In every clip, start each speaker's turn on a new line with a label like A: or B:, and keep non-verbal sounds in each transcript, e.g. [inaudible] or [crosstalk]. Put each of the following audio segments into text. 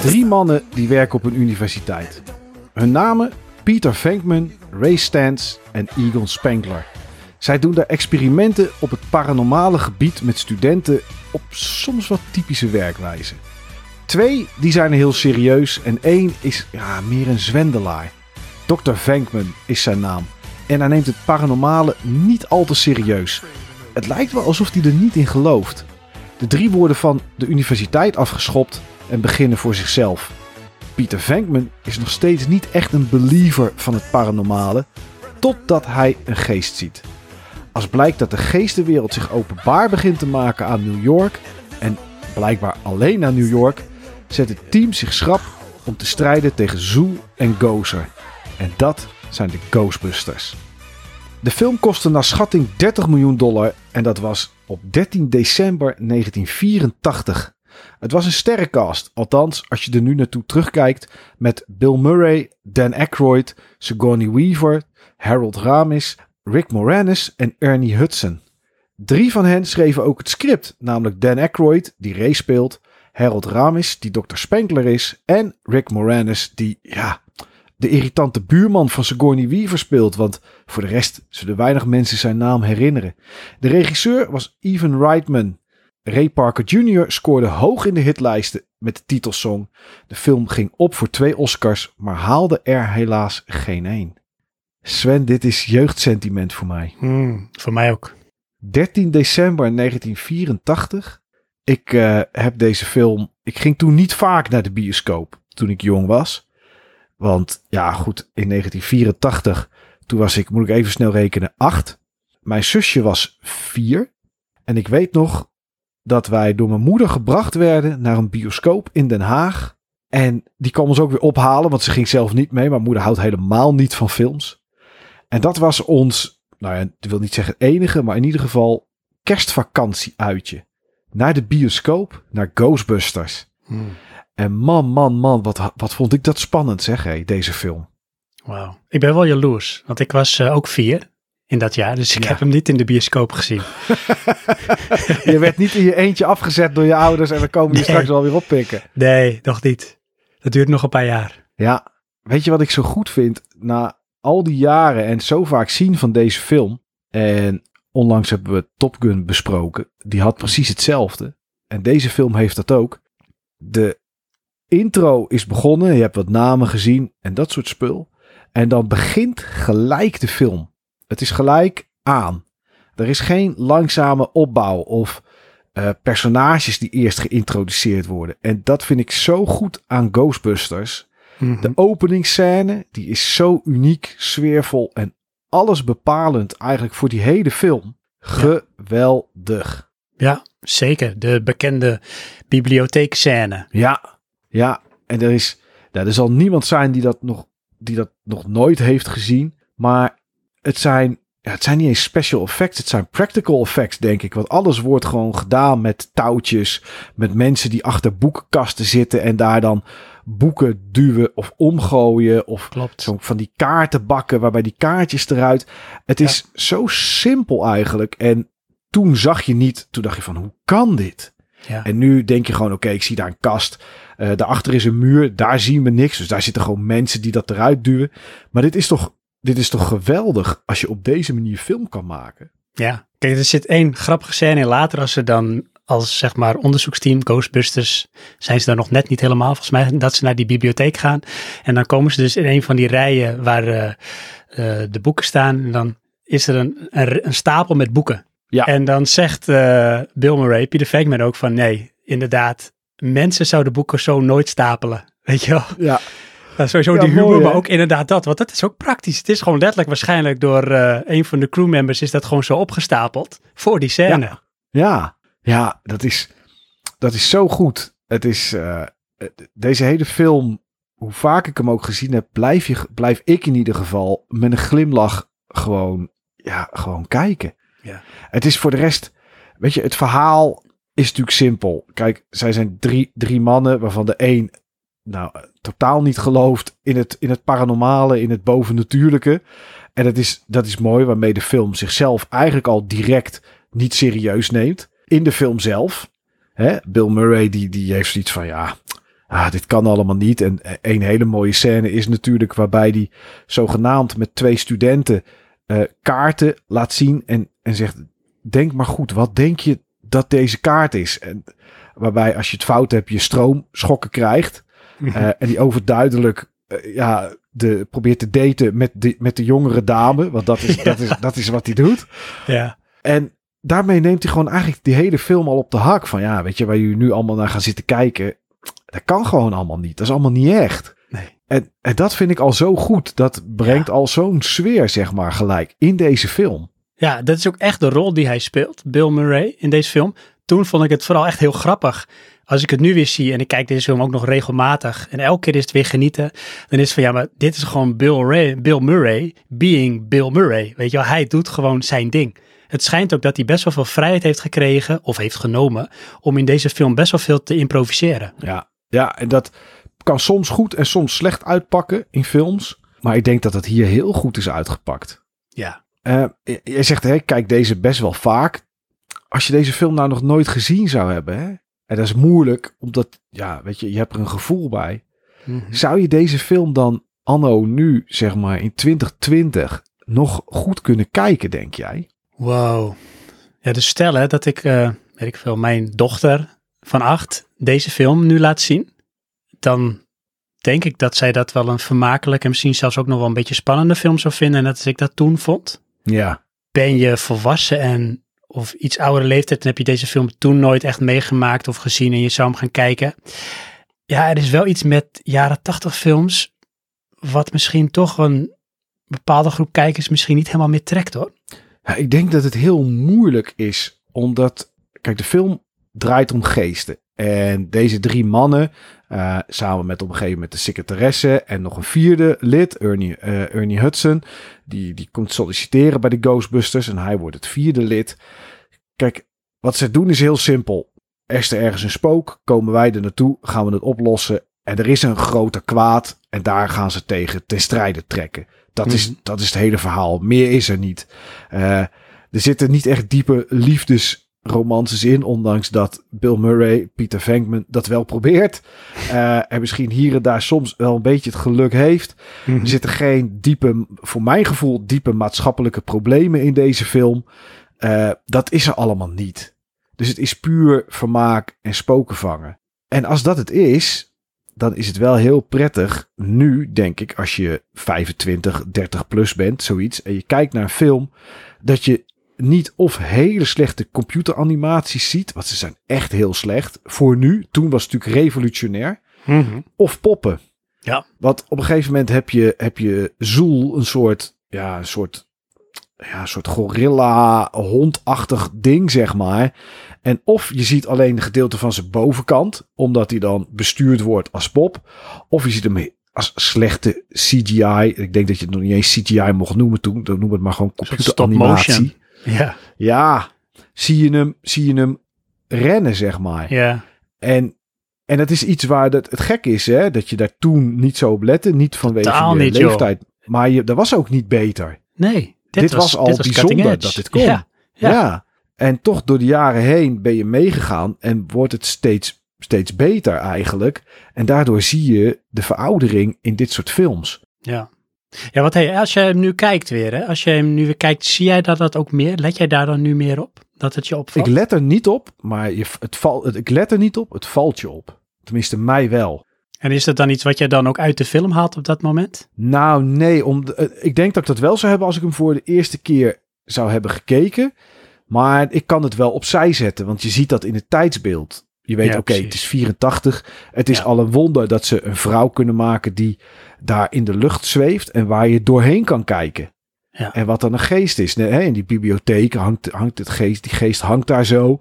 A: Drie mannen die werken op een universiteit. Hun namen Peter Venkman, Ray Stantz en Egon Spengler. Zij doen daar experimenten op het paranormale gebied met studenten op soms wat typische werkwijze. Twee die zijn heel serieus en één is ja, meer een zwendelaar. Dr. Venkman is zijn naam. En hij neemt het paranormale niet al te serieus. Het lijkt wel alsof hij er niet in gelooft. De drie worden van de universiteit afgeschopt en beginnen voor zichzelf. Peter Venkman is nog steeds niet echt een believer van het paranormale, totdat hij een geest ziet. Als blijkt dat de geestenwereld zich openbaar begint te maken aan New York, en blijkbaar alleen aan New York, zet het team zich schrap om te strijden tegen Zool en Gozer. En dat zijn de Ghostbusters. De film kostte naar schatting 30 miljoen dollar en dat was op 13 december 1984. Het was een sterrencast, althans als je er nu naartoe terugkijkt met Bill Murray, Dan Aykroyd, Sigourney Weaver, Harold Ramis, Rick Moranis en Ernie Hudson. Drie van hen schreven ook het script, namelijk Dan Aykroyd, die Ray speelt, Harold Ramis, die Dr. Spenkler is, en Rick Moranis, die, ja, de irritante buurman van Sigourney Weaver speelt, want voor de rest zullen weinig mensen zijn naam herinneren. De regisseur was Evan Reitman. Ray Parker Jr. scoorde hoog in de hitlijsten met de titelsong. De film ging op voor twee Oscars, maar haalde er helaas geen één. Sven, dit is jeugdsentiment voor mij.
B: Hmm, voor mij ook.
A: 13 december 1984. Ik uh, heb deze film. Ik ging toen niet vaak naar de bioscoop toen ik jong was. Want ja, goed, in 1984, toen was ik, moet ik even snel rekenen, acht. Mijn zusje was vier. En ik weet nog dat wij door mijn moeder gebracht werden naar een bioscoop in Den Haag. En die kwam ons ook weer ophalen, want ze ging zelf niet mee. Maar moeder houdt helemaal niet van films. En dat was ons, nou ja, ik wil niet zeggen het enige, maar in ieder geval kerstvakantie-uitje. Naar de bioscoop, naar Ghostbusters.
B: Hmm.
A: En man, man, man, wat, wat vond ik dat spannend zeg, hé, deze film.
B: Wauw. Ik ben wel jaloers, want ik was uh, ook vier in dat jaar, dus ik
A: Ja.
B: heb hem niet in de bioscoop gezien. [laughs]
A: je werd niet in je eentje afgezet door je ouders en we komen je
B: Nee.
A: straks wel weer oppikken.
B: Nee, nog niet. Dat duurt nog een paar jaar.
A: Ja, weet je wat ik zo goed vind? Na al die jaren en zo vaak zien van deze film. En onlangs hebben we Top Gun besproken. Die had precies hetzelfde. En deze film heeft dat ook. De intro is begonnen. Je hebt wat namen gezien en dat soort spul. En dan begint gelijk de film. Het is gelijk aan. Er is geen langzame opbouw of eh, personages die eerst geïntroduceerd worden. En dat vind ik zo goed aan Ghostbusters.
B: Mhm.
A: De openingsscène, die is zo uniek, sfeervol en alles bepalend eigenlijk voor die hele film. Geweldig.
B: Ja, zeker. De bekende bibliotheekscène.
A: Ja, ja. En er is, nou, er zal niemand zijn die dat nog, die dat nog nooit heeft gezien. Maar het zijn, ja, het zijn niet eens special effects, het zijn practical effects, denk ik. Want alles wordt gewoon gedaan met touwtjes, met mensen die achter boekenkasten zitten en daar dan boeken duwen of omgooien of
B: Klopt.
A: zo van die kaartenbakken waarbij die kaartjes eruit. Het is zo simpel eigenlijk. En toen zag je niet, toen dacht je van hoe kan dit?
B: Ja.
A: En nu denk je gewoon, oké, ik zie daar een kast. Eh daarachter is een muur, daar zien we niks. Dus daar zitten gewoon mensen die dat eruit duwen. Maar dit is toch, dit is toch geweldig als je op deze manier film kan maken.
B: Ja, kijk, er zit één grappige scène in later als ze dan als zeg maar onderzoeksteam Ghostbusters zijn ze dan nog net niet helemaal volgens mij dat ze naar die bibliotheek gaan en dan komen ze dus in een van die rijen waar eh, eh, de boeken staan en dan is er een, een, een stapel met boeken.
A: Ja.
B: En dan zegt eh, Bill Murray, Peter Venkman ook van nee, inderdaad, mensen zouden boeken zo nooit stapelen. Weet je wel?
A: Ja,
B: Ja, sowieso
A: Ja,
B: die humor,
A: mooi,
B: maar ook inderdaad dat. Want dat is ook praktisch. Het is gewoon letterlijk waarschijnlijk door eh, een van de crewmembers is dat gewoon zo opgestapeld voor die scène.
A: ja, ja, dat is, dat is zo goed. Het is, eh, deze hele film, hoe vaak ik hem ook gezien heb, blijf, je, blijf ik in ieder geval met een glimlach gewoon, ja, gewoon kijken.
B: Ja.
A: Het is voor de rest, weet je, het verhaal is natuurlijk simpel. Kijk, zij zijn drie, drie mannen, waarvan de een nou, eh, totaal niet gelooft in het, in het paranormale, in het bovennatuurlijke. En dat is, dat is mooi, waarmee de film zichzelf eigenlijk al direct niet serieus neemt. In de film zelf. Hè, Bill Murray, die, die heeft zoiets van, ja, ah, dit kan allemaal niet. En eh, een hele mooie scène is natuurlijk waarbij die zogenaamd met twee studenten eh, kaarten laat zien en, en zegt, denk maar goed, wat denk je dat deze kaart is? En waarbij als je het fout hebt, je stroomschokken krijgt. Uh, [laughs] en die overduidelijk uh, ja, de, probeert te daten met de, met de jongere dame. Want dat is, ja. [laughs] dat is, dat is wat hij doet.
B: Ja.
A: En daarmee neemt hij gewoon eigenlijk die hele film al op de hak. Van ja, weet je, waar jullie nu allemaal naar gaan zitten kijken. Dat kan gewoon allemaal niet. Dat is allemaal niet echt.
B: Nee.
A: En, en dat vind ik al zo goed. Dat brengt ja. al zo'n sfeer, zeg maar, gelijk in deze film.
B: Ja, dat is ook echt de rol die hij speelt, Bill Murray, in deze film. Toen vond ik het vooral echt heel grappig. Als ik het nu weer zie en ik kijk deze film ook nog regelmatig en elke keer is het weer genieten, dan is het van ja, maar dit is gewoon Bill, Ray, Bill Murray being Bill Murray. Weet je wel, hij doet gewoon zijn ding. Het schijnt ook dat hij best wel veel vrijheid heeft gekregen of heeft genomen om in deze film best wel veel te improviseren.
A: Ja, ja en dat kan soms goed en soms slecht uitpakken in films. Maar ik denk dat het hier heel goed is uitgepakt.
B: Ja.
A: Uh, jij zegt, hè, kijk deze best wel vaak. Als je deze film nou nog nooit gezien zou hebben, hè, en dat is moeilijk, omdat, ja, weet je, je hebt er een gevoel bij.
B: Mhm.
A: Zou je deze film dan anno nu, zeg maar, in 2020 nog goed kunnen kijken, denk jij?
B: Wow. Ja, dus stel hè, dat ik, uh, weet ik veel, mijn dochter van acht deze film nu laat zien. Dan denk ik dat zij dat wel een vermakelijk en misschien zelfs ook nog wel een beetje spannende film zou vinden. En dat ik dat toen vond.
A: Ja.
B: Ben je volwassen en of iets oudere leeftijd, dan heb je deze film toen nooit echt meegemaakt of gezien en je zou hem gaan kijken. Ja, er is wel iets met jaren tachtig films, wat misschien toch een bepaalde groep kijkers misschien niet helemaal meer trekt hoor.
A: Ja, ik denk dat het heel moeilijk is, omdat, kijk, de film draait om geesten. En deze drie mannen, uh, samen met op een gegeven moment de secretaresse en nog een vierde lid, Ernie, uh, Ernie Hudson, die, die komt solliciteren bij de Ghostbusters en hij wordt het vierde lid. Kijk, wat ze doen is heel simpel. Er is er ergens een spook, komen wij er naartoe, gaan we het oplossen en er is een grote kwaad en daar gaan ze tegen ten strijde trekken. Dat, is, dat is het hele verhaal. Meer is er niet. Uh, er zitten niet echt diepe liefdes romances in, ondanks dat Bill Murray, Peter Venkman dat wel probeert. Uh, en misschien hier en daar soms wel een beetje het geluk heeft. Mm-hmm. Er zitten geen diepe, voor mijn gevoel, diepe maatschappelijke problemen in deze film. Uh, dat is er allemaal niet. Dus het is puur vermaak en spoken vangen. En als dat het is, dan is het wel heel prettig nu, denk ik, als je 25, 30 plus bent, zoiets, en je kijkt naar een film, dat je niet of hele slechte computeranimaties ziet, want ze zijn echt heel slecht voor nu. Toen was het natuurlijk revolutionair.
B: Mm-hmm.
A: Of poppen.
B: Ja.
A: Want op een gegeven moment heb je, heb je Zoel, een soort, ja, een soort, ja, een soort gorilla hondachtig ding, zeg maar. En of je ziet alleen een gedeelte van zijn bovenkant, omdat hij dan bestuurd wordt als pop. Of je ziet hem als slechte CGI. Ik denk dat je het nog niet eens CGI mocht noemen toen. Dan noem het maar gewoon computeranimatie.
B: Ja.
A: Ja, zie je hem, zie je hem rennen, zeg maar.
B: Ja.
A: En, en dat is iets waar dat, het gek is, hè, dat je daar toen niet zo op lette. Niet vanwege
B: Totaal
A: je
B: niet,
A: leeftijd. Maar je, dat was ook niet beter.
B: Nee.
A: Dit, dit was, was, al
B: dit was
A: bijzonder dat dit kon.
B: Ja.
A: Ja. ja. En toch door de jaren heen ben je meegegaan en wordt het steeds, steeds beter eigenlijk. En daardoor zie je de veroudering in dit soort films.
B: Ja. Ja, wat hey, als je hem nu kijkt weer, hè? als je hem nu weer kijkt, zie jij dat, dat ook meer? Let jij daar dan nu meer op? Dat het je opvalt?
A: Ik let er niet op, maar je, het val, het, ik let er niet op, het valt je op. Tenminste, mij wel.
B: En is dat dan iets wat jij dan ook uit de film haalt op dat moment?
A: Nou, nee. Om de, ik denk dat ik dat wel zou hebben als ik hem voor de eerste keer zou hebben gekeken. Maar ik kan het wel opzij zetten, want je ziet dat in het tijdsbeeld. Je weet,
B: Ja,
A: oké, het is 84. Het is
B: Ja.
A: al een wonder dat ze een vrouw kunnen maken die daar in de lucht zweeft en waar je doorheen kan kijken.
B: Ja.
A: En wat dan een geest is. Nee, In die bibliotheek hangt, hangt het geest, die geest hangt daar zo.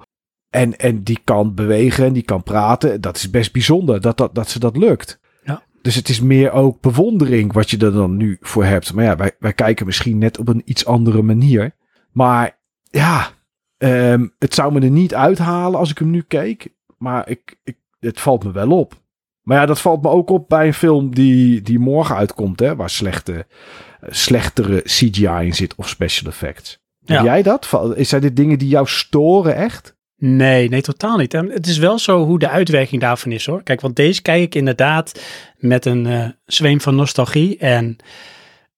A: En, en die kan bewegen en die kan praten. Dat is best bijzonder dat, dat, dat ze dat lukt.
B: Ja.
A: Dus het is meer ook bewondering wat je er dan nu voor hebt. Maar ja, wij, wij kijken misschien net op een iets andere manier. Maar ja, ehm, het zou me er niet uithalen als ik hem nu keek. Maar ik, ik, het valt me wel op. Maar ja, dat valt me ook op bij een film die, die morgen uitkomt. Hè, waar slechte, eh, slechtere CGI in zit of special effects.
B: Ja.
A: Heb jij dat? Zijn dit dingen die jou storen echt?
B: Nee, nee, totaal niet. En het is wel zo hoe de uitwerking daarvan is hoor. Kijk, want deze kijk ik inderdaad met een eh, zweem van nostalgie. En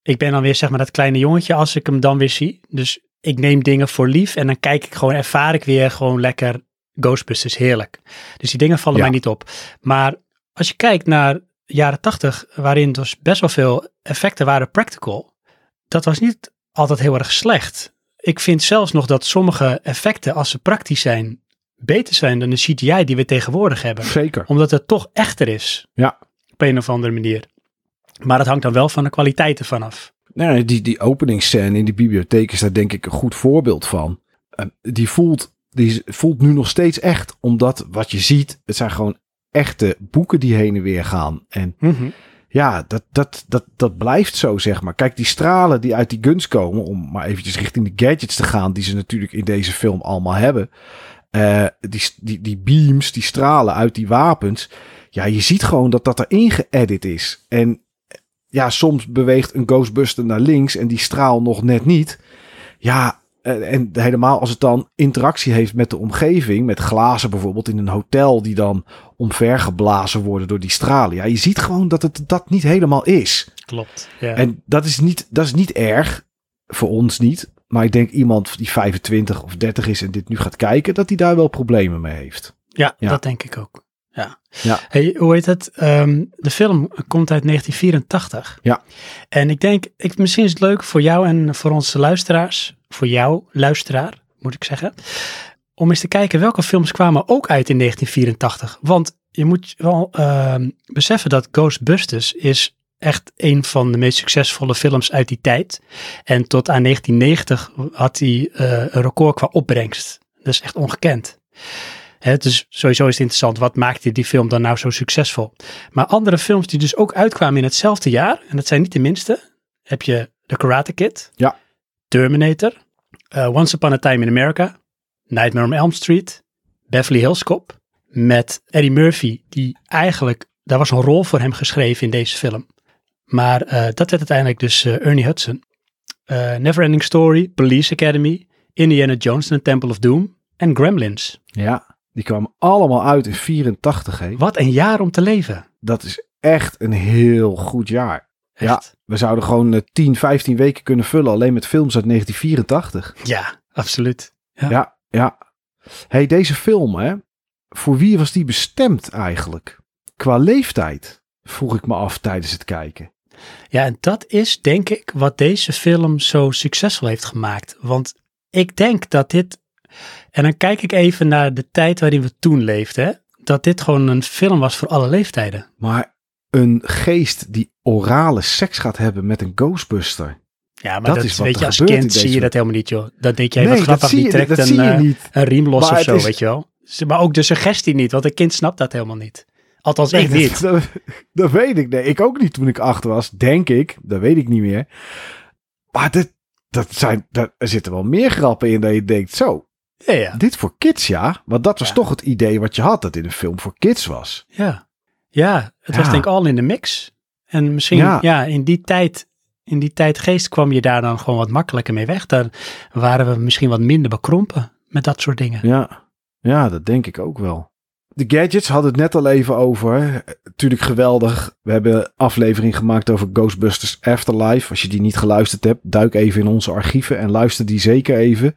B: ik ben dan weer zeg maar dat kleine jongetje als ik hem dan weer zie. Dus ik neem dingen voor lief en dan kijk ik gewoon, ervaar ik weer gewoon lekker Ghostbusters heerlijk. Dus die dingen vallen
A: Ja.
B: mij niet op. Maar als je kijkt naar jaren tachtig, waarin dus best wel veel effecten waren practical, dat was niet altijd heel erg slecht. Ik vind zelfs nog dat sommige effecten, als ze praktisch zijn, beter zijn dan de CGI die we tegenwoordig hebben.
A: Zeker.
B: Omdat het toch echter is.
A: Ja.
B: Op een of andere manier. Maar het hangt dan wel van de kwaliteit ervan af.
A: Nou, die, die openingsscène in die bibliotheek is daar denk ik een goed voorbeeld van. Eh, die, voelt, die voelt nu nog steeds echt, omdat wat je ziet, het zijn gewoon echte boeken die heen en weer gaan. En ja, dat, dat, dat, dat blijft zo, zeg maar. Kijk, die stralen die uit die guns komen, om maar eventjes richting de gadgets te gaan, die ze natuurlijk in deze film allemaal hebben. Eh, die, die, die beams, die stralen uit die wapens. Ja, je ziet gewoon dat dat erin geëdit is. En ja, soms beweegt een Ghostbuster naar links en die straal nog net niet. Ja, eh, en helemaal als het dan interactie heeft met de omgeving, met glazen bijvoorbeeld in een hotel die dan omvergeblazen worden door die stralen. Ja, je ziet gewoon dat het dat niet helemaal is.
B: Klopt. Ja.
A: En dat is niet, dat is niet erg, voor ons niet. Maar ik denk iemand die 25 of 30 is en dit nu gaat kijken, dat hij daar wel problemen mee heeft.
B: Ja,
A: Ja.
B: dat denk ik ook. Ja.
A: Ja.
B: Hey, hoe heet het? Ehm, de film komt uit 1984.
A: Ja.
B: En ik denk, ik, misschien is het leuk voor jou en voor onze luisteraars, voor jou, luisteraar, moet ik zeggen, om eens te kijken welke films kwamen ook uit in 1984. Want je moet wel ehm, beseffen dat Ghostbusters is echt een van de meest succesvolle films uit die tijd. En tot aan 1990 had hij eh, een record qua opbrengst. Dat is echt ongekend. Hè, dus sowieso is het interessant, wat maakte die film dan nou zo succesvol? Maar andere films die dus ook uitkwamen in hetzelfde jaar, en dat zijn niet de minste, heb je The Karate Kid,
A: Ja.
B: Terminator, eh, Once Upon a Time in America, Nightmare on Elm Street, Beverly Hills Cop, met Eddie Murphy, die eigenlijk, daar was een rol voor hem geschreven in deze film. Maar eh, dat werd uiteindelijk dus eh, Ernie Hudson. Neverending Story, Police Academy, Indiana Jones and the Temple of Doom en Gremlins.
A: Ja, die kwamen allemaal uit in 84. Hè.
B: Wat een jaar om te leven.
A: Dat is echt een heel goed jaar. Ja, we zouden gewoon eh, 10, 15 weken kunnen vullen alleen met films uit 1984.
B: Ja, absoluut. Ja.
A: Ja, ja. hey, deze film, hè, voor wie was die bestemd eigenlijk? Qua leeftijd, vroeg ik me af tijdens het kijken.
B: Ja, en dat is denk ik wat deze film zo succesvol heeft gemaakt. Want ik denk dat dit, en dan kijk ik even naar de tijd waarin we toen leefden, hè, dat dit gewoon een film was voor alle leeftijden.
A: Maar een geest die orale seks gaat hebben met een Ghostbuster.
B: Ja, maar
A: Dat
B: dat,
A: is wat
B: weet je, als
A: in
B: kind zie je dat helemaal niet, joh. Dan denk jij,
A: nee,
B: wat
A: dat
B: grappig, die trekt
A: dat
B: een,
A: zie je
B: eh,
A: niet.
B: een riem los
A: Maar
B: of zo,
A: is-
B: weet je wel. Maar ook de suggestie niet, want een kind snapt dat helemaal niet. Althans, ik
A: Nee,
B: niet.
A: Dat, [laughs] dat, dat weet ik. Nee, ik ook niet toen ik acht was. Denk ik. Dat weet ik niet meer. Maar dit, dat zijn, dat, er zitten wel meer grappen in dat je denkt, zo,
B: Ja, ja.
A: dit voor kids ja. Want dat was
B: Ja.
A: toch het idee wat je had, dat dit een film voor kids was.
B: Ja, ja het was denk ik al in de mix. En misschien, ja.
A: Ja.
B: in die tijd, in die tijdgeest kwam je daar dan gewoon wat makkelijker mee weg. Dan waren we misschien wat minder bekrompen met dat soort dingen.
A: Ja, ja, dat denk ik ook wel. De gadgets hadden het net al even over. Natuurlijk geweldig. We hebben een aflevering gemaakt over Ghostbusters Afterlife. Als je die niet geluisterd hebt, duik even in onze archieven en luister die zeker even.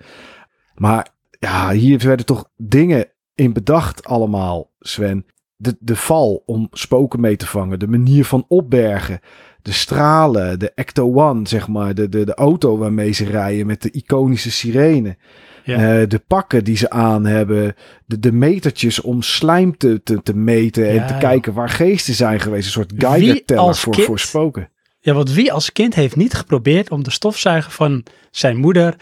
A: Maar ja, hier werden toch dingen in bedacht allemaal, Sven. De, de val om spoken mee te vangen, de manier van opbergen, de stralen, de Ecto-One, zeg maar, de, de, de auto waarmee ze rijden met de iconische sirene.
B: Ja.
A: Eh, de pakken die ze aan hebben. De, de metertjes om slijm te, te, te meten.
B: Ja,
A: en te kijken waar geesten zijn geweest. Een soort
B: als
A: voor,
B: kind-
A: voor spoken.
B: Ja, want wie als kind heeft niet geprobeerd om de stofzuiger van zijn moeder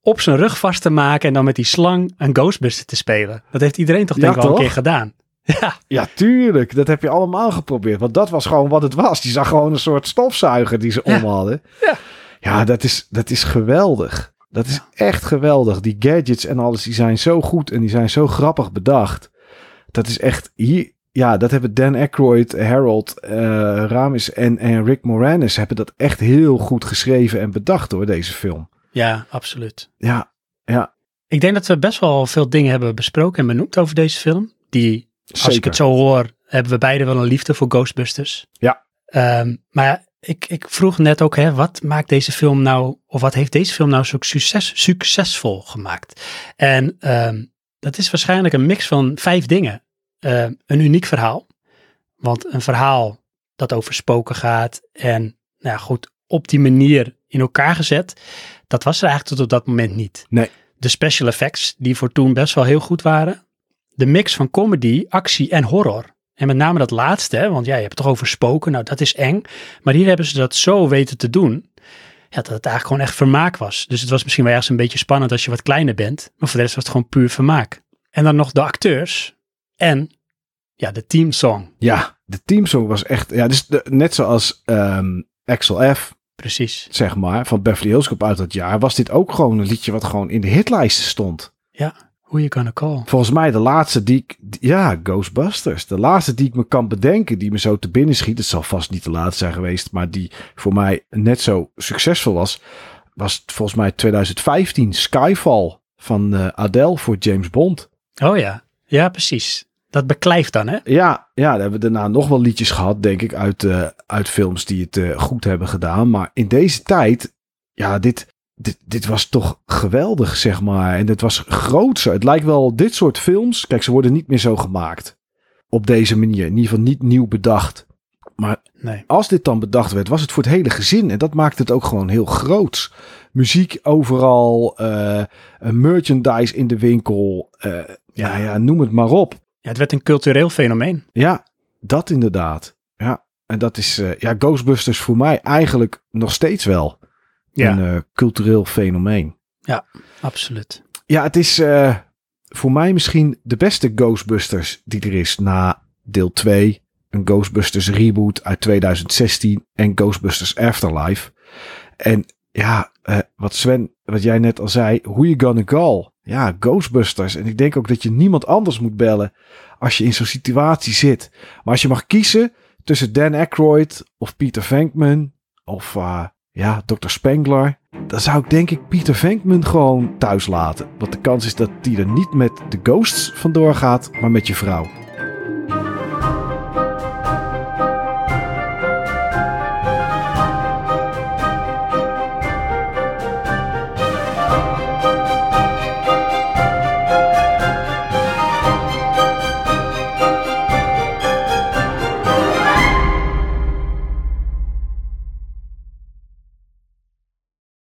B: op zijn rug vast te maken en dan met die slang een Ghostbuster te spelen? Dat heeft iedereen toch
A: Ja,
B: denk ik wel een keer gedaan. Ja,
A: Ja, tuurlijk. Dat heb je allemaal geprobeerd. Want dat was gewoon wat het was. Die zag gewoon een soort stofzuiger die ze
B: Ja.
A: om hadden.
B: Ja.
A: Ja, dat is, dat is geweldig. Dat is echt geweldig. Die gadgets en alles, die zijn zo goed en die zijn zo grappig bedacht. Dat is echt hier. Ja, dat hebben Dan Aykroyd, Harold eh, Ramis en, en Rick Moranis hebben dat echt heel goed geschreven en bedacht door deze film.
B: ja absoluut.
A: Ja, ja.
B: Ik denk dat we best wel veel dingen hebben besproken en benoemd over deze film. Die, als ik het zo hoor, hebben we beide wel een liefde voor Ghostbusters.
A: Ja.
B: Ehm, maar ik, ik vroeg net ook, hè, wat maakt deze film nou, of wat heeft deze film nou zo succes, succesvol gemaakt? En ehm, dat is waarschijnlijk een mix van vijf dingen. Ehm, een uniek verhaal. Want een verhaal dat over spoken gaat en nou ja, goed, op die manier in elkaar gezet, dat was er eigenlijk tot op dat moment niet.
A: Nee.
B: De special effects, die voor toen best wel heel goed waren. De mix van comedy, actie en horror. En met name dat laatste, hè, want ja, je hebt het toch over spoken, nou dat is eng. Maar hier hebben ze dat zo weten te doen, ja, dat het eigenlijk gewoon echt vermaak was. Dus het was misschien wel ergens een beetje spannend als je wat kleiner bent, maar voor de rest was het gewoon puur vermaak. En dan nog de acteurs en ja, de teamsong.
A: Ja, de teamsong was echt... Ja, dus de- net zoals ehm Axel F.,
B: Precies.
A: zeg maar, van Beverly Hills Cop uit dat jaar... was dit ook gewoon een liedje wat gewoon in de hitlijsten stond.
B: Who you gonna call?
A: Volgens mij de laatste die ik... Ja, Ghostbusters. De laatste die ik me kan bedenken, die me zo te binnen schiet... het zal vast niet de laatste zijn geweest... maar die voor mij net zo succesvol was... was volgens mij 2015 Skyfall van eh, Adele voor James Bond.
B: Oh ja, ja precies. Dat beklijft dan hè?
A: Ja, ja, daar hebben we daarna nog wel liedjes gehad, denk ik, uit, eh, uit films die het eh, goed hebben gedaan. Maar in deze tijd, ja, dit, dit, dit was toch geweldig, zeg maar. En het was grootser. Het lijkt wel dit soort films. Kijk, ze worden niet meer zo gemaakt. Op deze manier. In ieder geval niet nieuw bedacht. Maar
B: Nee.
A: als dit dan bedacht werd, was het voor het hele gezin. En dat maakt het ook gewoon heel groots. Muziek overal, eh, merchandise in de winkel. eh ja. ja, noem het maar op.
B: Ja, het werd een cultureel fenomeen.
A: Ja, dat inderdaad. Ja, en dat is eh, ja, Ghostbusters voor mij eigenlijk nog steeds wel
B: Ja,
A: een eh, cultureel fenomeen.
B: absoluut.
A: Ja, het is eh, voor mij misschien de beste Ghostbusters die er is na deel 2, een Ghostbusters reboot uit 2016 en Ghostbusters Afterlife. En ja, eh, wat Sven, wat jij net al zei, who you gonna call? Ja, Ghostbusters. En ik denk ook dat je niemand anders moet bellen als je in zo'n situatie zit. Maar als je mag kiezen tussen Dan Aykroyd of Peter Venkman of eh, ja, Dr. Spengler, dan zou ik denk ik Peter Venkman gewoon thuis laten. Want de kans is dat die er niet met de ghosts vandoor gaat, maar met je vrouw.